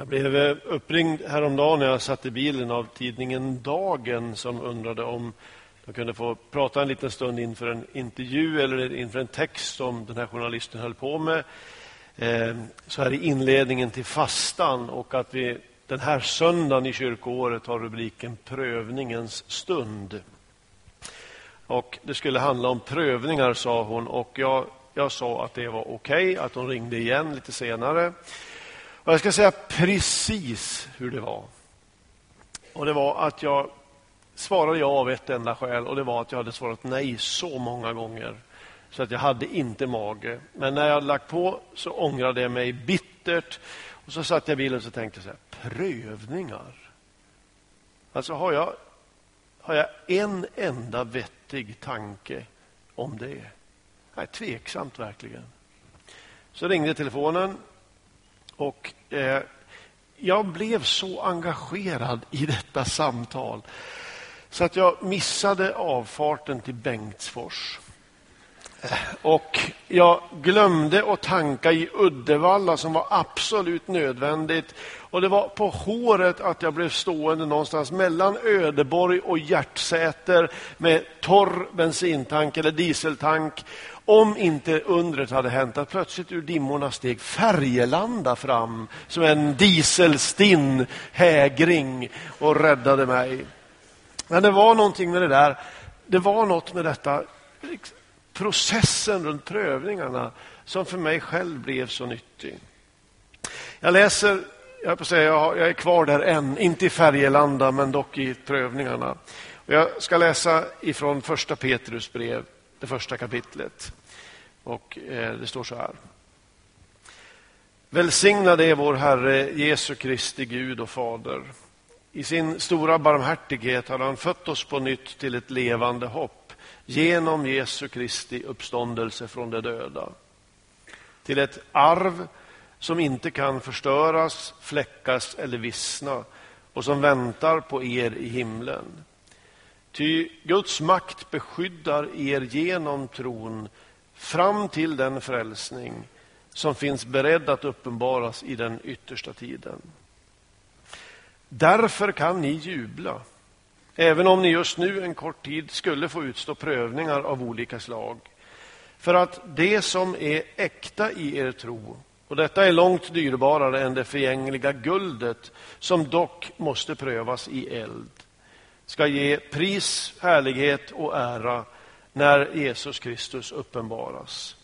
Jag blev eh, uppringd häromdagen när jag satt i bilen av tidningen Dagen som undrade om de kunde få prata en liten stund inför en intervju eller inför en text som den här journalisten höll på med eh, så här i inledningen till fastan och att vi den här söndagen i kyrkoåret har rubriken Prövningens stund. Och Det skulle handla om prövningar, sa hon. och Jag, jag sa att det var okej, okay, att hon ringde igen lite senare. Och jag ska säga precis hur det var. Och Det var att jag svarade ja av ett enda skäl och det var att jag hade svarat nej så många gånger så att jag hade inte mage. Men när jag hade lagt på så ångrade jag mig bittert och så satt jag i bilen och tänkte så här, prövningar. Alltså har jag, har jag en enda vettig tanke om det? Nej, tveksamt verkligen. Så ringde telefonen och eh, jag blev så engagerad i detta samtal så att jag missade avfarten till Bengtsfors. Och jag glömde att tanka i Uddevalla som var absolut nödvändigt. Och Det var på håret att jag blev stående någonstans mellan Ödeborg och Hjärtsäter med torr bensintank eller dieseltank. Om inte undret hade hänt att plötsligt ur dimmorna steg Färgelanda fram som en dieselstinn hägring och räddade mig. Men det var någonting med det där. Det var något med detta liksom, processen runt prövningarna som för mig själv blev så nyttig. Jag läser, jag, på säga, jag är kvar där än, inte i Färgelanda men dock i prövningarna. Och jag ska läsa ifrån första Petrus brev, det första kapitlet. Och eh, Det står så här. Välsignad är vår Herre Jesu Kristi Gud och Fader. I sin stora barmhärtighet har han fött oss på nytt till ett levande hopp genom Jesu Kristi uppståndelse från de döda. Till ett arv som inte kan förstöras, fläckas eller vissna och som väntar på er i himlen. Ty Guds makt beskyddar er genom tron fram till den frälsning som finns beredd att uppenbaras i den yttersta tiden. Därför kan ni jubla Även om ni just nu en kort tid skulle få utstå prövningar av olika slag. För att det som är äkta i er tro, och detta är långt dyrbarare än det förgängliga guldet som dock måste prövas i eld, ska ge pris, härlighet och ära när Jesus Kristus uppenbaras.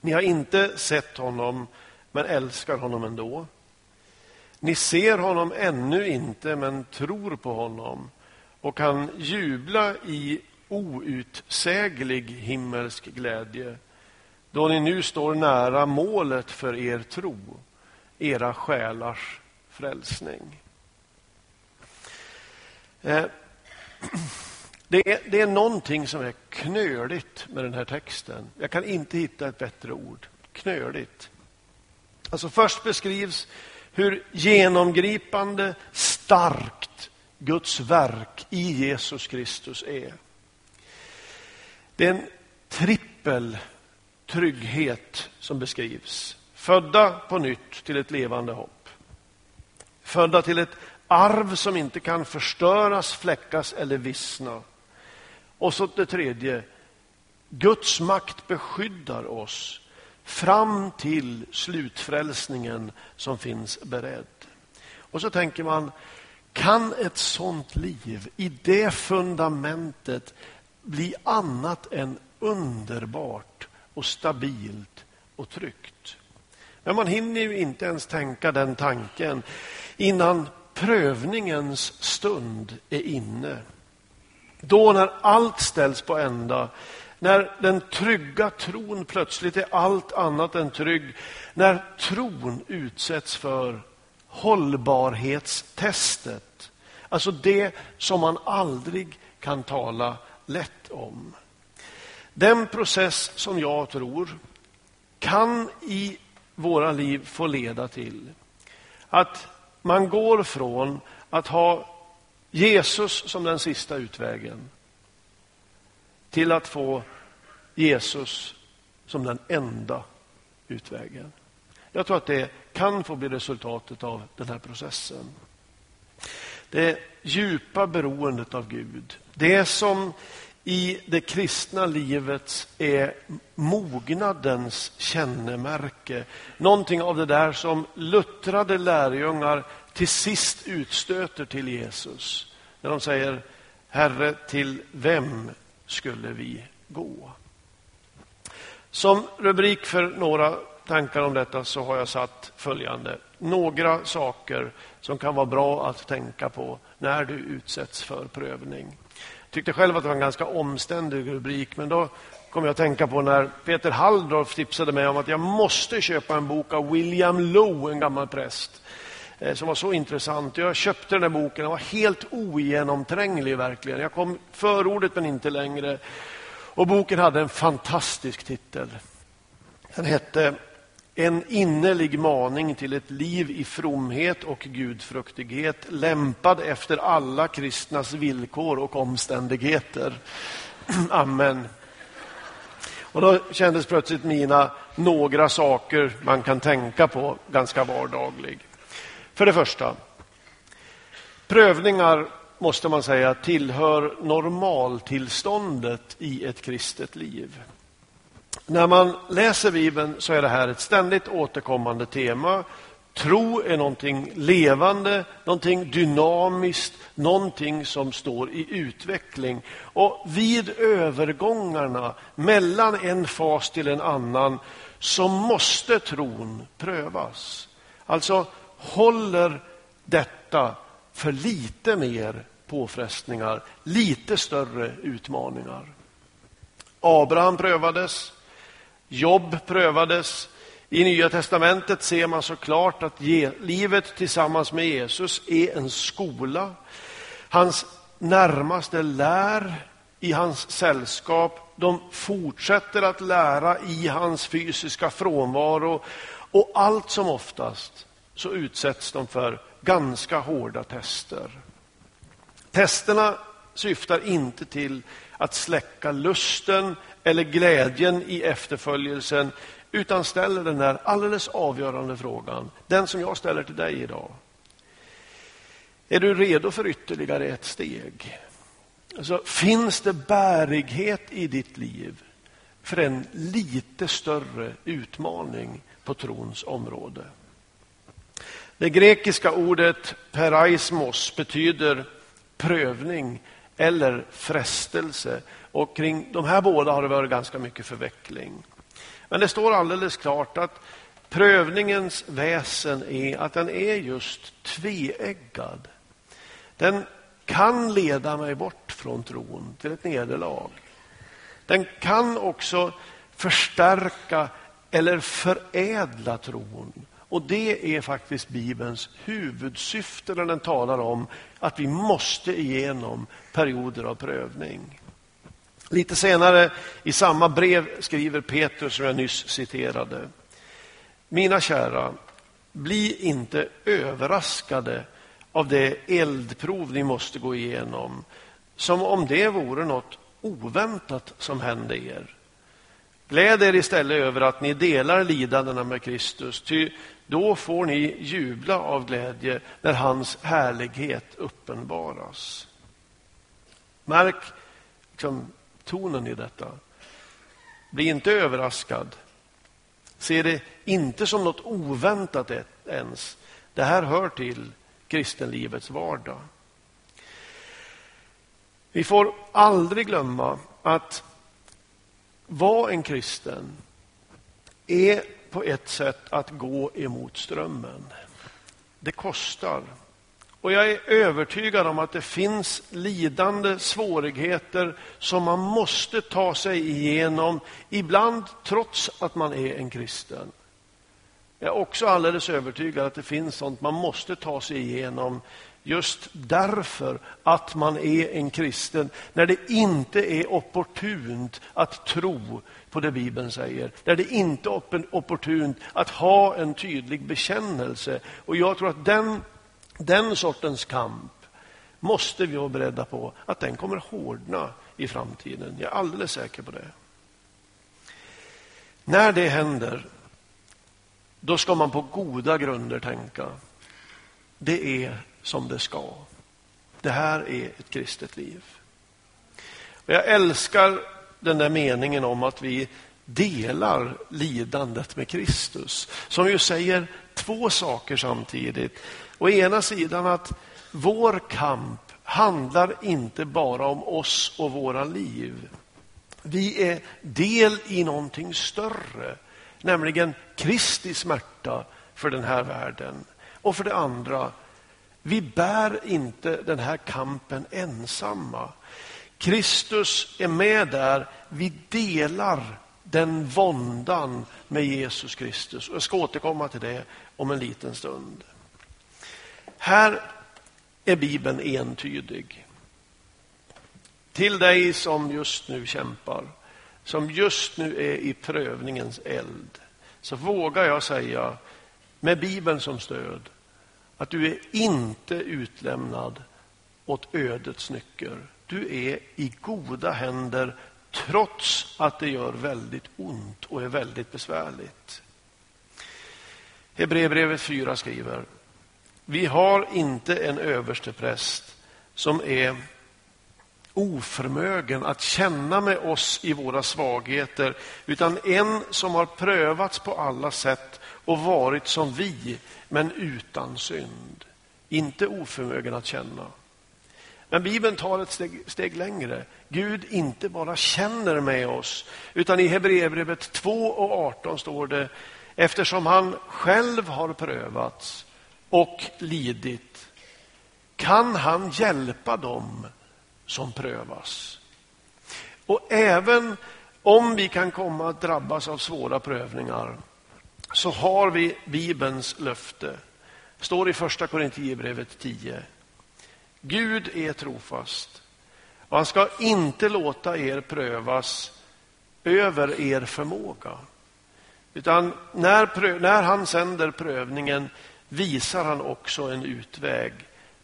Ni har inte sett honom, men älskar honom ändå. Ni ser honom ännu inte, men tror på honom och kan jubla i outsäglig himmelsk glädje då ni nu står nära målet för er tro, era själars frälsning. Eh, det är, det är någonting som är knöligt med den här texten. Jag kan inte hitta ett bättre ord. Knöligt. Alltså först beskrivs hur genomgripande, starkt Guds verk i Jesus Kristus är. Det är en trippel trygghet som beskrivs. Födda på nytt till ett levande hopp. Födda till ett arv som inte kan förstöras, fläckas eller vissna. Och så det tredje. Guds makt beskyddar oss fram till slutfrälsningen som finns beredd. Och så tänker man, kan ett sånt liv i det fundamentet bli annat än underbart och stabilt och tryggt? Men man hinner ju inte ens tänka den tanken innan prövningens stund är inne. Då när allt ställs på ända, när den trygga tron plötsligt är allt annat än trygg, när tron utsätts för hållbarhetstestet. Alltså det som man aldrig kan tala lätt om. Den process som jag tror kan i våra liv få leda till att man går från att ha Jesus som den sista utvägen till att få Jesus som den enda utvägen. Jag tror att det kan få bli resultatet av den här processen. Det djupa beroendet av Gud. Det som i det kristna livet är eh, mognadens kännemärke. Någonting av det där som luttrade lärjungar till sist utstöter till Jesus. När de säger Herre, till vem skulle vi gå? Som rubrik för några tankar om detta så har jag satt följande. Några saker som kan vara bra att tänka på när du utsätts för prövning. Jag tyckte själv att det var en ganska omständig rubrik, men då kom jag att tänka på när Peter Halldorf tipsade mig om att jag måste köpa en bok av William Lowe, en gammal präst, eh, som var så intressant. Jag köpte den här boken, den var helt ogenomtränglig verkligen. Jag kom förordet men inte längre. Och boken hade en fantastisk titel. Den hette en innerlig maning till ett liv i fromhet och gudfruktighet lämpad efter alla kristnas villkor och omständigheter. Amen. Och Då kändes plötsligt mina några saker man kan tänka på ganska vardaglig. För det första, prövningar måste man säga tillhör normaltillståndet i ett kristet liv. När man läser Bibeln så är det här ett ständigt återkommande tema. Tro är någonting levande, någonting dynamiskt, någonting som står i utveckling. Och vid övergångarna mellan en fas till en annan så måste tron prövas. Alltså, håller detta för lite mer påfrestningar, lite större utmaningar? Abraham prövades, Jobb prövades. I Nya testamentet ser man så klart att livet tillsammans med Jesus är en skola. Hans närmaste lär i hans sällskap. De fortsätter att lära i hans fysiska frånvaro. Och allt som oftast så utsätts de för ganska hårda tester. Testerna syftar inte till att släcka lusten eller glädjen i efterföljelsen utan ställer den där alldeles avgörande frågan, den som jag ställer till dig idag. Är du redo för ytterligare ett steg? Alltså, finns det bärighet i ditt liv för en lite större utmaning på trons område? Det grekiska ordet peraismos betyder prövning eller frestelse. Och kring de här båda har det varit ganska mycket förveckling. Men det står alldeles klart att prövningens väsen är att den är just tveeggad. Den kan leda mig bort från tron till ett nederlag. Den kan också förstärka eller förädla tron. Och det är faktiskt Bibelns huvudsyfte när den talar om att vi måste igenom perioder av prövning. Lite senare i samma brev skriver Petrus, som jag nyss citerade. Mina kära, bli inte överraskade av det eldprov ni måste gå igenom som om det vore något oväntat som hände er. Gläd er istället över att ni delar lidandena med Kristus, ty då får ni jubla av glädje när hans härlighet uppenbaras. Märk liksom, tonen i detta. Bli inte överraskad. Se det inte som något oväntat e- ens. Det här hör till kristenlivets vardag. Vi får aldrig glömma att vara en kristen är på ett sätt att gå emot strömmen. Det kostar. Och jag är övertygad om att det finns lidande svårigheter som man måste ta sig igenom, ibland trots att man är en kristen. Jag är också alldeles övertygad att det finns sånt man måste ta sig igenom just därför att man är en kristen, när det inte är opportunt att tro på det Bibeln säger, när det inte är opportunt att ha en tydlig bekännelse. Och jag tror att den den sortens kamp måste vi vara beredda på att den kommer hårdna i framtiden. Jag är alldeles säker på det. När det händer då ska man på goda grunder tänka. Det är som det ska. Det här är ett kristet liv. Jag älskar den där meningen om att vi delar lidandet med Kristus. Som ju säger två saker samtidigt. Å ena sidan att vår kamp handlar inte bara om oss och våra liv. Vi är del i någonting större, nämligen Kristi smärta för den här världen. Och för det andra, vi bär inte den här kampen ensamma. Kristus är med där. Vi delar den våndan med Jesus Kristus. Jag ska återkomma till det om en liten stund. Här är Bibeln entydig. Till dig som just nu kämpar, som just nu är i prövningens eld, så vågar jag säga med Bibeln som stöd att du är inte utlämnad åt ödets nycker. Du är i goda händer trots att det gör väldigt ont och är väldigt besvärligt. Hebreerbrevet 4 skriver Vi har inte en överstepräst som är oförmögen att känna med oss i våra svagheter utan en som har prövats på alla sätt och varit som vi, men utan synd. Inte oförmögen att känna. Men Bibeln tar ett steg, steg, längre. Gud inte bara känner med oss, utan i Hebreerbrevet 2 och 18 står det eftersom han själv har prövats och lidit kan han hjälpa dem som prövas. Och även om vi kan komma att drabbas av svåra prövningar så har vi Bibelns löfte. står i första Korinthierbrevet 10. Gud är trofast och han ska inte låta er prövas över er förmåga. Utan när, när han sänder prövningen visar han också en utväg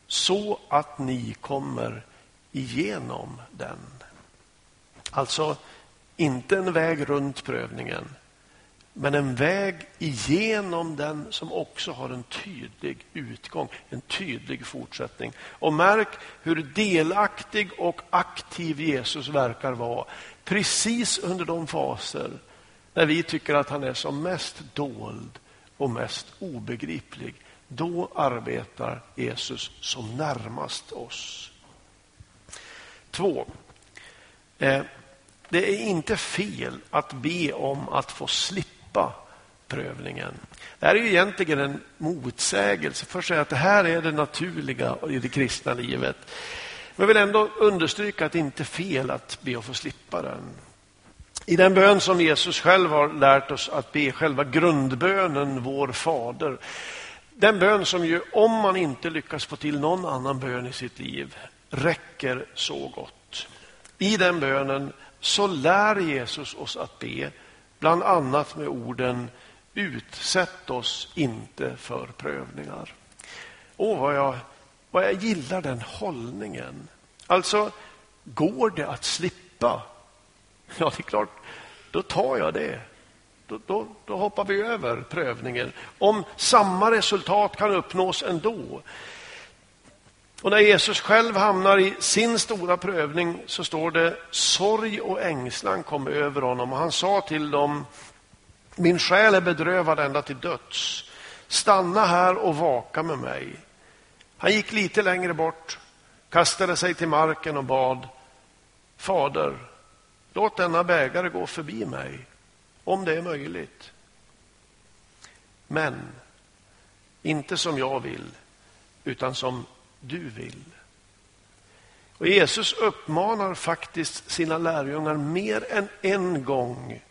så att ni kommer igenom den. Alltså inte en väg runt prövningen men en väg igenom den som också har en tydlig utgång, en tydlig fortsättning. Och märk hur delaktig och aktiv Jesus verkar vara precis under de faser när vi tycker att han är som mest dold och mest obegriplig. Då arbetar Jesus som närmast oss. Två. Eh, det är inte fel att be om att få slippa slippa prövningen. Det här är ju egentligen en motsägelse. Först säger att det här är det naturliga i det kristna livet. Men jag vill ändå understryka att det inte är fel att be att få slippa den. I den bön som Jesus själv har lärt oss att be, själva grundbönen Vår Fader. Den bön som ju, om man inte lyckas få till någon annan bön i sitt liv, räcker så gott. I den bönen så lär Jesus oss att be Bland annat med orden Utsätt oss inte för prövningar. Åh, vad jag, vad jag gillar den hållningen. Alltså, går det att slippa? Ja, det är klart, då tar jag det. Då, då, då, hoppar vi över prövningen. Om samma resultat kan uppnås ändå. Och när Jesus själv hamnar i sin stora prövning så står det sorg och ängslan kom över honom och han sa till dem min själ är bedrövad ända till döds. Stanna här och vaka med mig. Han gick lite längre bort, kastade sig till marken och bad Fader, låt denna bägare gå förbi mig, om det är möjligt. Men inte som jag vill, utan som du vill. Och Jesus uppmanar faktiskt sina lärjungar mer än en gång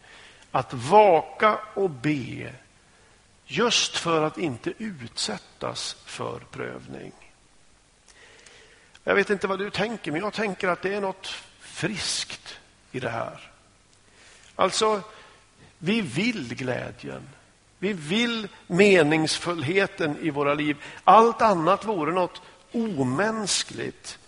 att vaka och be just för att inte utsättas för prövning. Jag vet inte vad du tänker, men jag tänker att det är något friskt i det här. Alltså, vi vill glädjen. Vi vill meningsfullheten i våra liv. Allt annat vore något omänskligt.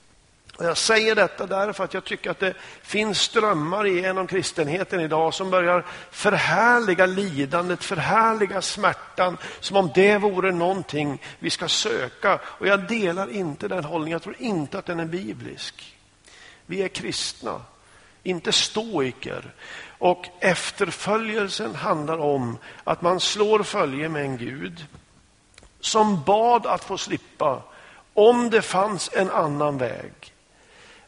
Och jag säger detta därför att jag tycker att det finns strömmar genom kristenheten idag som börjar förhärliga lidandet, förhärliga smärtan som om det vore någonting vi ska söka. Och jag delar inte den hållningen. Jag tror inte att den är biblisk. Vi är kristna, inte stoiker. Och efterföljelsen handlar om att man slår följe med en Gud som bad att få slippa om det fanns en annan väg.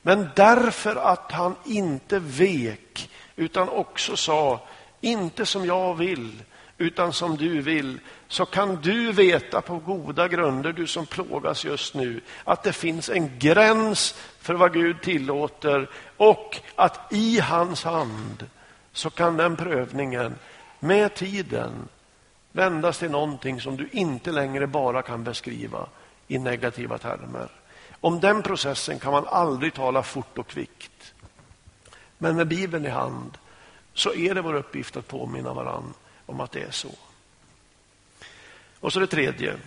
Men därför att han inte vek utan också sa, inte som jag vill utan som du vill, så kan du veta på goda grunder, du som plågas just nu, att det finns en gräns för vad Gud tillåter och att i hans hand så kan den prövningen med tiden vändas till någonting som du inte längre bara kan beskriva i negativa termer. Om den processen kan man aldrig tala fort och kvickt. Men med Bibeln i hand så är det vår uppgift att påminna varann om att det är så. Och så det tredje.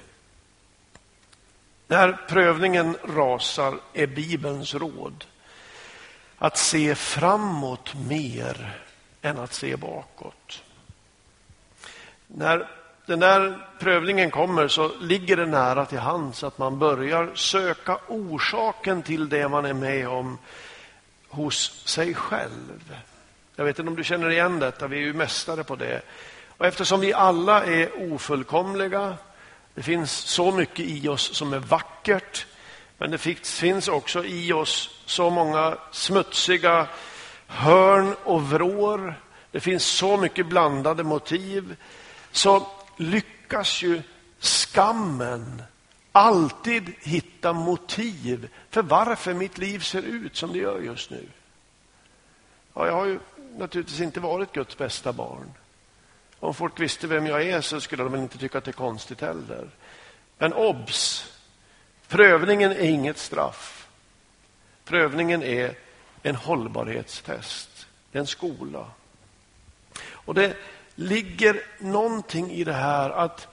När prövningen rasar är Bibelns råd att se framåt mer än att se bakåt. När den där prövningen kommer så ligger det nära till hands att man börjar söka orsaken till det man är med om hos sig själv. Jag vet inte om du känner igen detta, vi är ju mästare på det. Och eftersom vi alla är ofullkomliga, det finns så mycket i oss som är vackert, men det finns också i oss så många smutsiga hörn och vrår. Det finns så mycket blandade motiv. Så lyckas ju skammen alltid hitta motiv för varför mitt liv ser ut som det gör just nu. Ja, jag har ju naturligtvis inte varit Guds bästa barn. Om folk visste vem jag är så skulle de väl inte tycka att det är konstigt heller. Men obs! Prövningen är inget straff. Prövningen är en hållbarhetstest. Det är en skola. Och det ligger någonting i det här att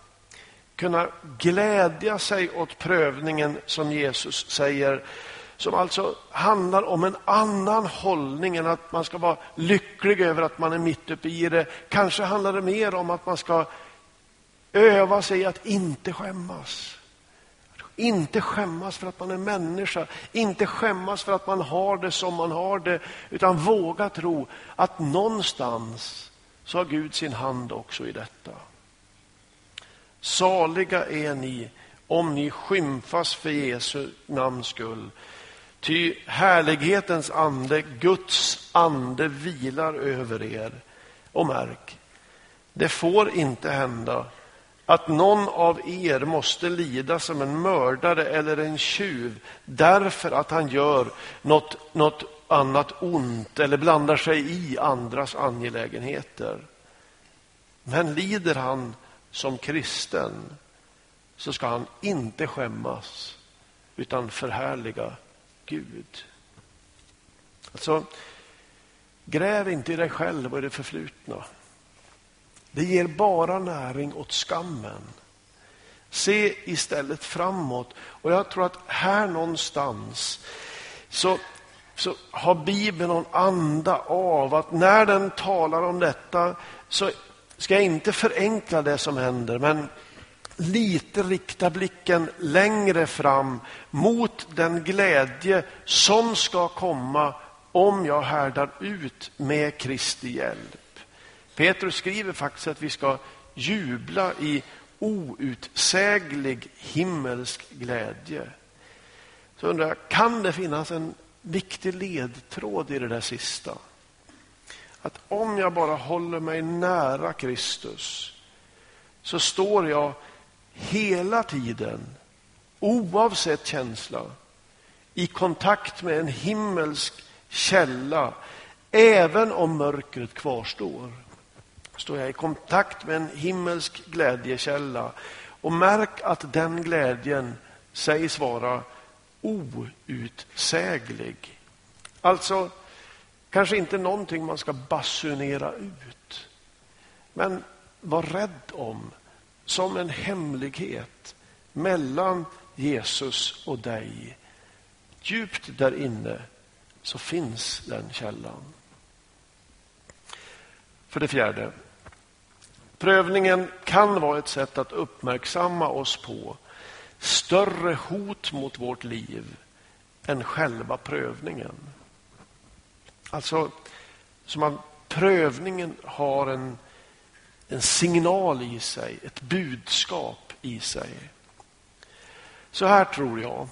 kunna glädja sig åt prövningen som Jesus säger som alltså handlar om en annan hållning än att man ska vara lycklig över att man är mitt uppe i det. Kanske handlar det mer om att man ska öva sig att inte skämmas. Inte skämmas för att man är människa, inte skämmas för att man har det som man har det, utan våga tro att någonstans så har Gud sin hand också i detta. Saliga är ni om ni skymfas för Jesu namns skull. Ty härlighetens ande, Guds ande, vilar över er. Och märk, det får inte hända att någon av er måste lida som en mördare eller en tjuv därför att han gör något, något annat ont eller blandar sig i andras angelägenheter. Men lider han som kristen så ska han inte skämmas utan förhärliga Gud. Alltså, gräv inte i dig själv och i det förflutna. Det ger bara näring åt skammen. Se istället framåt. Och jag tror att här någonstans så så har Bibeln någon anda av att när den talar om detta så ska jag inte förenkla det som händer, men lite rikta blicken längre fram mot den glädje som ska komma om jag härdar ut med Kristi hjälp. Petrus skriver faktiskt att vi ska jubla i outsäglig himmelsk glädje. Så undrar jag, kan det finnas en viktig ledtråd i det där sista. Att om jag bara håller mig nära Kristus så står jag hela tiden, oavsett känsla, i kontakt med en himmelsk källa. Även om mörkret kvarstår står jag i kontakt med en himmelsk glädjekälla. Och märk att den glädjen sägs vara outsäglig. Alltså, kanske inte någonting man ska basunera ut. Men var rädd om som en hemlighet mellan Jesus och dig. djupt där inne så finns den källan. För det fjärde. Prövningen kan vara ett sätt att uppmärksamma oss på större hot mot vårt liv än själva prövningen. Alltså, som att prövningen har en, en signal i sig, ett budskap i sig. Så här tror jag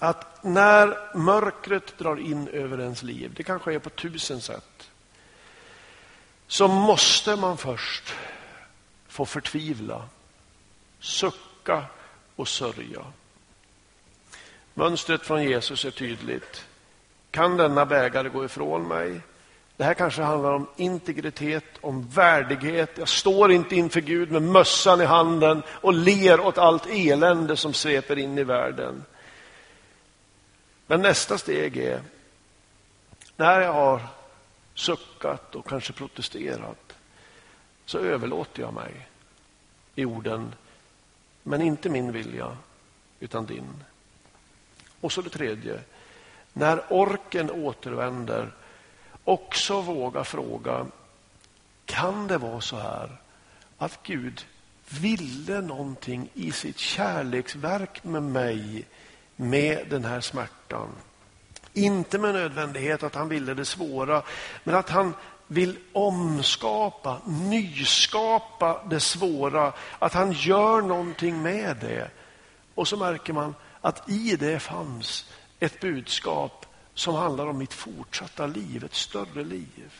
att när mörkret drar in över ens liv, det kanske är på tusen sätt, så måste man först få förtvivla, sucka och sörja. Mönstret från Jesus är tydligt. Kan denna bägare gå ifrån mig? Det här kanske handlar om integritet, om värdighet. Jag står inte inför Gud med mössan i handen och ler åt allt elände som sveper in i världen. Men nästa steg är, när jag har suckat och kanske protesterat, så överlåter jag mig i orden, men inte min vilja, utan din. Och så det tredje, när orken återvänder, också våga fråga, kan det vara så här att Gud ville någonting i sitt kärleksverk med mig med den här smärtan. Inte med nödvändighet att han ville det svåra, men att han vill omskapa, nyskapa det svåra. Att han gör någonting med det. Och så märker man att i det fanns ett budskap som handlar om mitt fortsatta liv, ett större liv.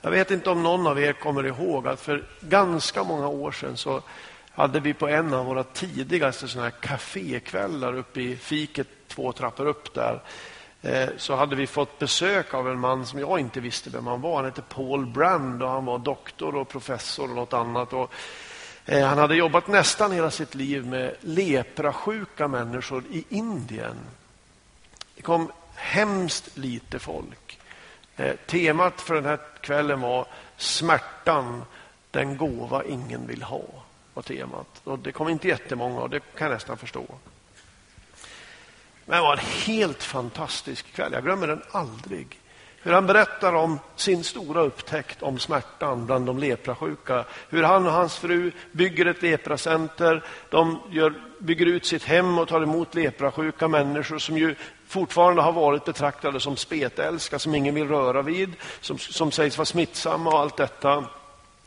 Jag vet inte om någon av er kommer ihåg att för ganska många år sedan så hade vi på en av våra tidigaste såna här kafékvällar uppe i fiket två trappor upp där Eh, så hade vi fått besök av en man som jag inte visste vem han var. Han hette Paul Brand och han var doktor och professor och något annat. Och, eh, han hade jobbat nästan hela sitt liv med leprasjuka människor i Indien. Det kom hemskt lite folk. Eh, temat för den här kvällen var smärtan, den gåva ingen vill ha var temat. Och det kom inte jättemånga och det kan jag nästan förstå. Men det var en helt fantastisk kväll. Jag glömmer den aldrig. Hur han berättar om sin stora upptäckt om smärtan bland de leprasjuka. Hur han och hans fru bygger ett lepracenter. De gör, bygger ut sitt hem och tar emot leprasjuka människor som ju fortfarande har varit betraktade som spetälska, som ingen vill röra vid, som, som sägs vara smittsamma och allt detta.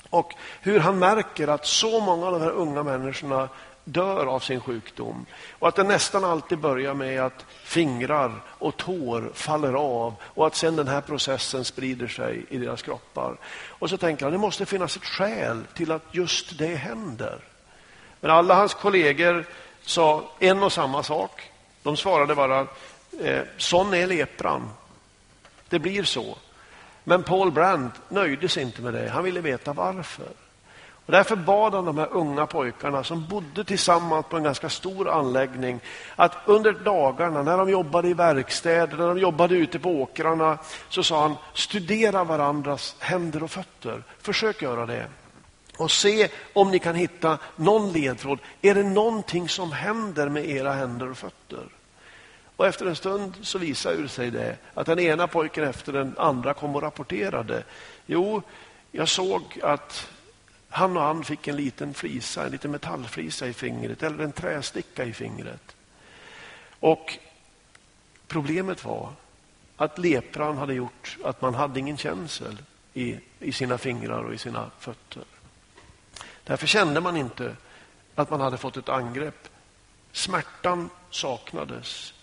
Och hur han märker att så många av de här unga människorna dör av sin sjukdom. Och att det nästan alltid börjar med att fingrar och tår faller av och att sen den här processen sprider sig i deras kroppar. Och så tänker han, det måste finnas ett skäl till att just det händer. Men alla hans kollegor sa en och samma sak. De svarade bara, eh, sån är lepran. Det blir så. Men Paul Brandt nöjde sig inte med det. Han ville veta varför. Och därför bad han de här unga pojkarna som bodde tillsammans på en ganska stor anläggning att under dagarna när de jobbade i verkstäder, när de jobbade ute på åkrarna så sa han studera varandras händer och fötter. Försök göra det. Och se om ni kan hitta någon ledtråd. Är det någonting som händer med era händer och fötter? Och efter en stund så visade sig det att den ena pojken efter den andra kom och rapporterade. Jo, jag såg att han och han fick en liten flisa, en liten metallflisa i fingret eller en trästicka i fingret. Och problemet var att lepran hade gjort att man hade ingen känsel i, i sina fingrar och i sina fötter. Därför kände man inte att man hade fått ett angrepp. Smärtan saknades.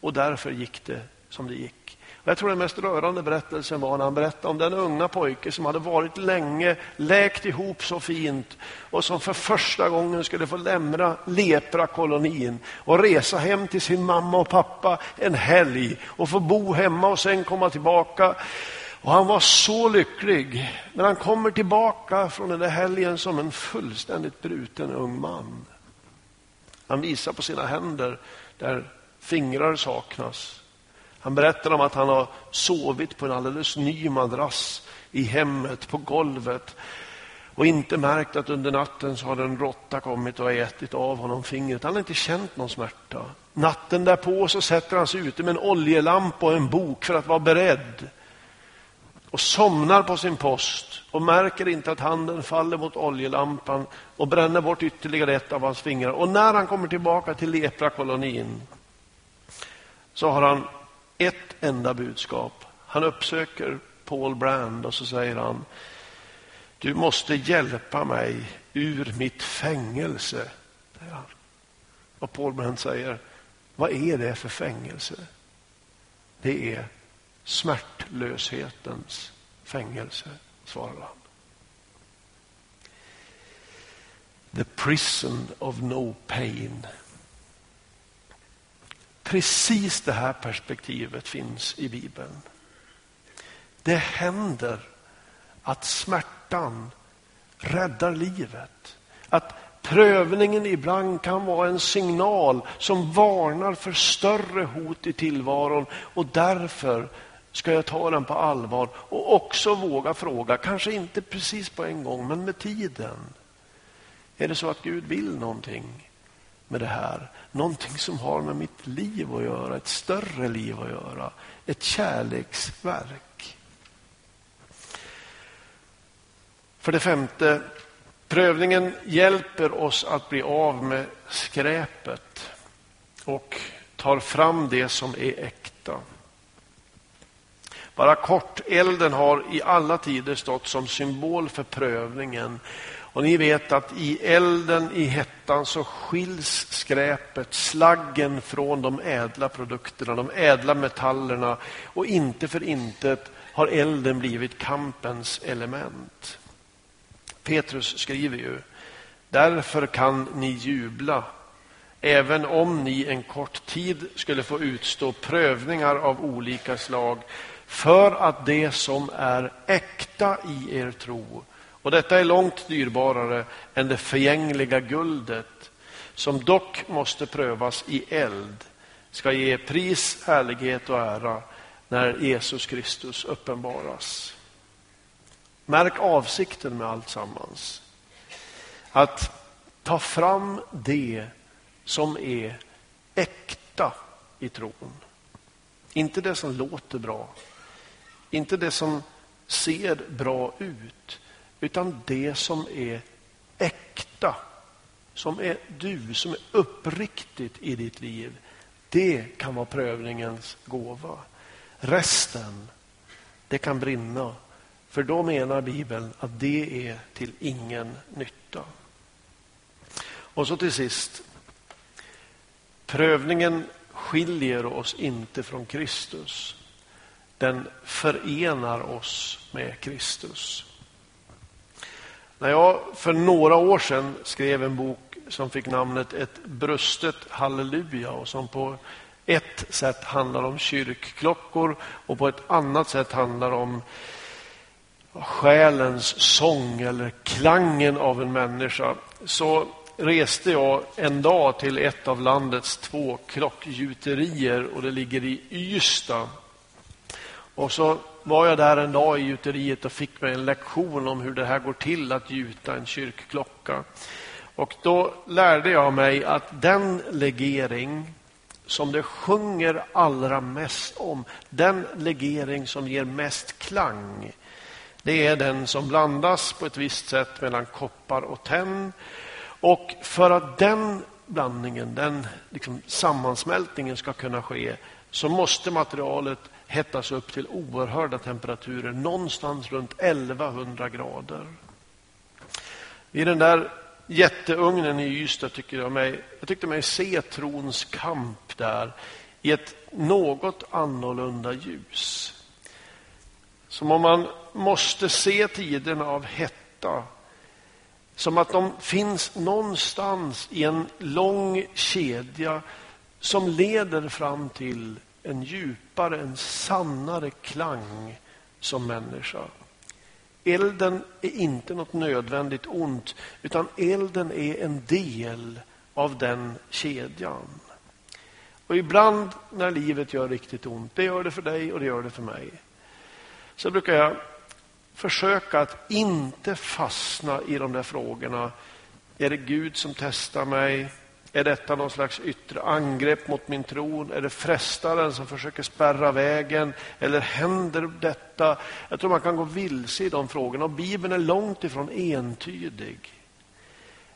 Och därför gick det som det gick. Jag tror den mest rörande berättelsen var när han berättade om den unga pojke som hade varit länge, läkt ihop så fint och som för första gången skulle få lämna leprakolonin och resa hem till sin mamma och pappa en helg och få bo hemma och sen komma tillbaka. Och Han var så lycklig. Men han kommer tillbaka från den där helgen som en fullständigt bruten ung man. Han visar på sina händer där Fingrar saknas. Han berättar om att han har sovit på en alldeles ny madrass i hemmet, på golvet. och inte märkt att under natten så har en råtta kommit och ätit av honom fingret. Han har inte känt någon smärta. Natten därpå så sätter han sig ute med en oljelampa och en bok för att vara beredd och somnar på sin post och märker inte att handen faller mot oljelampan och bränner bort ytterligare ett av hans fingrar. Och när han kommer tillbaka till leprakolonin så har han ett enda budskap. Han uppsöker Paul Brand och så säger han Du måste hjälpa mig ur mitt fängelse. Och Paul Brand säger Vad är det för fängelse? Det är smärtlöshetens fängelse, svarar han. The prison of no pain. Precis det här perspektivet finns i Bibeln. Det händer att smärtan räddar livet. Att prövningen ibland kan vara en signal som varnar för större hot i tillvaron och därför ska jag ta den på allvar och också våga fråga, kanske inte precis på en gång, men med tiden. Är det så att Gud vill någonting med det här? Någonting som har med mitt liv att göra, ett större liv att göra, ett kärleksverk. För det femte, prövningen hjälper oss att bli av med skräpet och tar fram det som är äkta. Bara kort, elden har i alla tider stått som symbol för prövningen. Och ni vet att i elden, i hettan, så skiljs skräpet, slaggen från de ädla produkterna, de ädla metallerna. Och inte för intet har elden blivit kampens element. Petrus skriver ju, därför kan ni jubla även om ni en kort tid skulle få utstå prövningar av olika slag för att det som är äkta i er tro, och detta är långt dyrbarare än det förgängliga guldet, som dock måste prövas i eld, ska ge pris, härlighet och ära när Jesus Kristus uppenbaras. Märk avsikten med allt sammans. Att ta fram det som är äkta i tron. Inte det som låter bra, inte det som ser bra ut, utan det som är äkta. Som är du, som är uppriktigt i ditt liv. Det kan vara prövningens gåva. Resten, det kan brinna. För då menar Bibeln att det är till ingen nytta. Och så till sist. Prövningen skiljer oss inte från Kristus den förenar oss med Kristus. När jag för några år sedan skrev en bok som fick namnet Ett brustet halleluja och som på ett sätt handlar om kyrkklockor och på ett annat sätt handlar om själens sång eller klangen av en människa så reste jag en dag till ett av landets två klockgjuterier och det ligger i Ystad och så var jag där en dag i gjuteriet och fick mig en lektion om hur det här går till att gjuta en kyrkklocka. Och då lärde jag mig att den legering som det sjunger allra mest om, den legering som ger mest klang, det är den som blandas på ett visst sätt mellan koppar och tenn. Och för att den blandningen, den liksom sammansmältningen ska kunna ske så måste materialet hettas upp till oerhörda temperaturer, någonstans runt 1100 grader. I den där jätteugnen i Ystad tycker jag, mig, jag tyckte mig se trons kamp där i ett något annorlunda ljus. Som om man måste se tiderna av hetta som att de finns någonstans i en lång kedja som leder fram till en djupare, en sannare klang som människa. Elden är inte något nödvändigt ont, utan elden är en del av den kedjan. Och ibland när livet gör riktigt ont, det gör det för dig och det gör det för mig, så brukar jag försöka att inte fastna i de där frågorna. Är det Gud som testar mig? Är detta någon slags yttre angrepp mot min tron? Är det frestaren som försöker spärra vägen? Eller händer detta? Jag tror man kan gå vilse i de frågorna och Bibeln är långt ifrån entydig.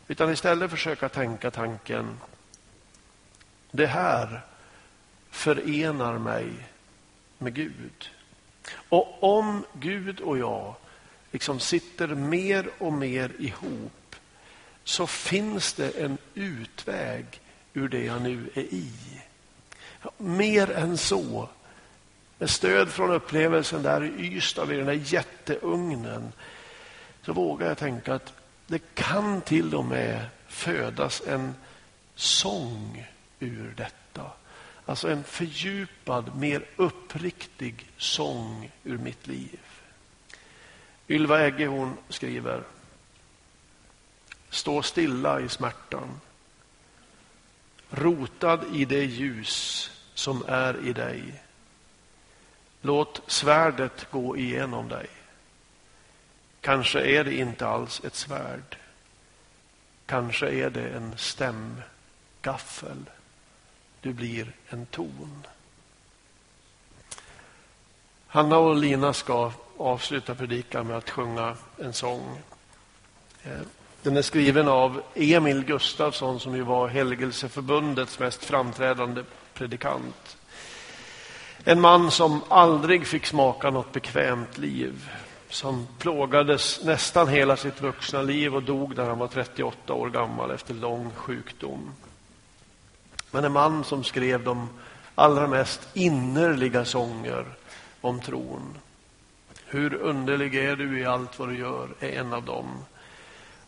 Utan istället försöka tänka tanken, det här förenar mig med Gud. Och om Gud och jag liksom sitter mer och mer ihop så finns det en utväg ur det jag nu är i. Mer än så. Med stöd från upplevelsen där i Ystad vid den där jätteugnen så vågar jag tänka att det kan till och med födas en sång ur detta. Alltså en fördjupad, mer uppriktig sång ur mitt liv. Ylva Egge hon skriver Stå stilla i smärtan. Rotad i det ljus som är i dig. Låt svärdet gå igenom dig. Kanske är det inte alls ett svärd. Kanske är det en stämgaffel. Du blir en ton. Hanna och Lina ska avsluta predikan med att sjunga en sång. Eh, den är skriven av Emil Gustafsson som ju var Helgelseförbundets mest framträdande predikant. En man som aldrig fick smaka något bekvämt liv. Som plågades nästan hela sitt vuxna liv och dog när han var 38 år gammal efter lång sjukdom. Men en man som skrev de allra mest innerliga sånger om tron. Hur underlig är du i allt vad du gör är en av dem.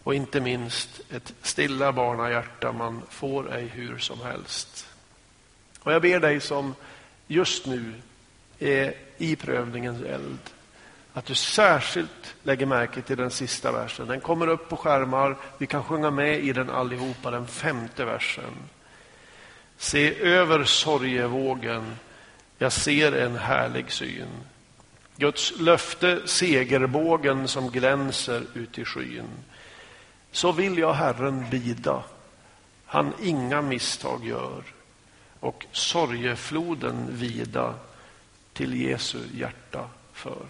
Och inte minst ett stilla barnahjärta man får ej hur som helst. Och jag ber dig som just nu är i prövningens eld att du särskilt lägger märke till den sista versen. Den kommer upp på skärmar. Vi kan sjunga med i den allihopa, den femte versen. Se över sorgevågen. Jag ser en härlig syn. Guds löfte, segerbågen som glänser ut i skyn. Så vill jag Herren bida, han inga misstag gör och sorgefloden vida till Jesu hjärta för.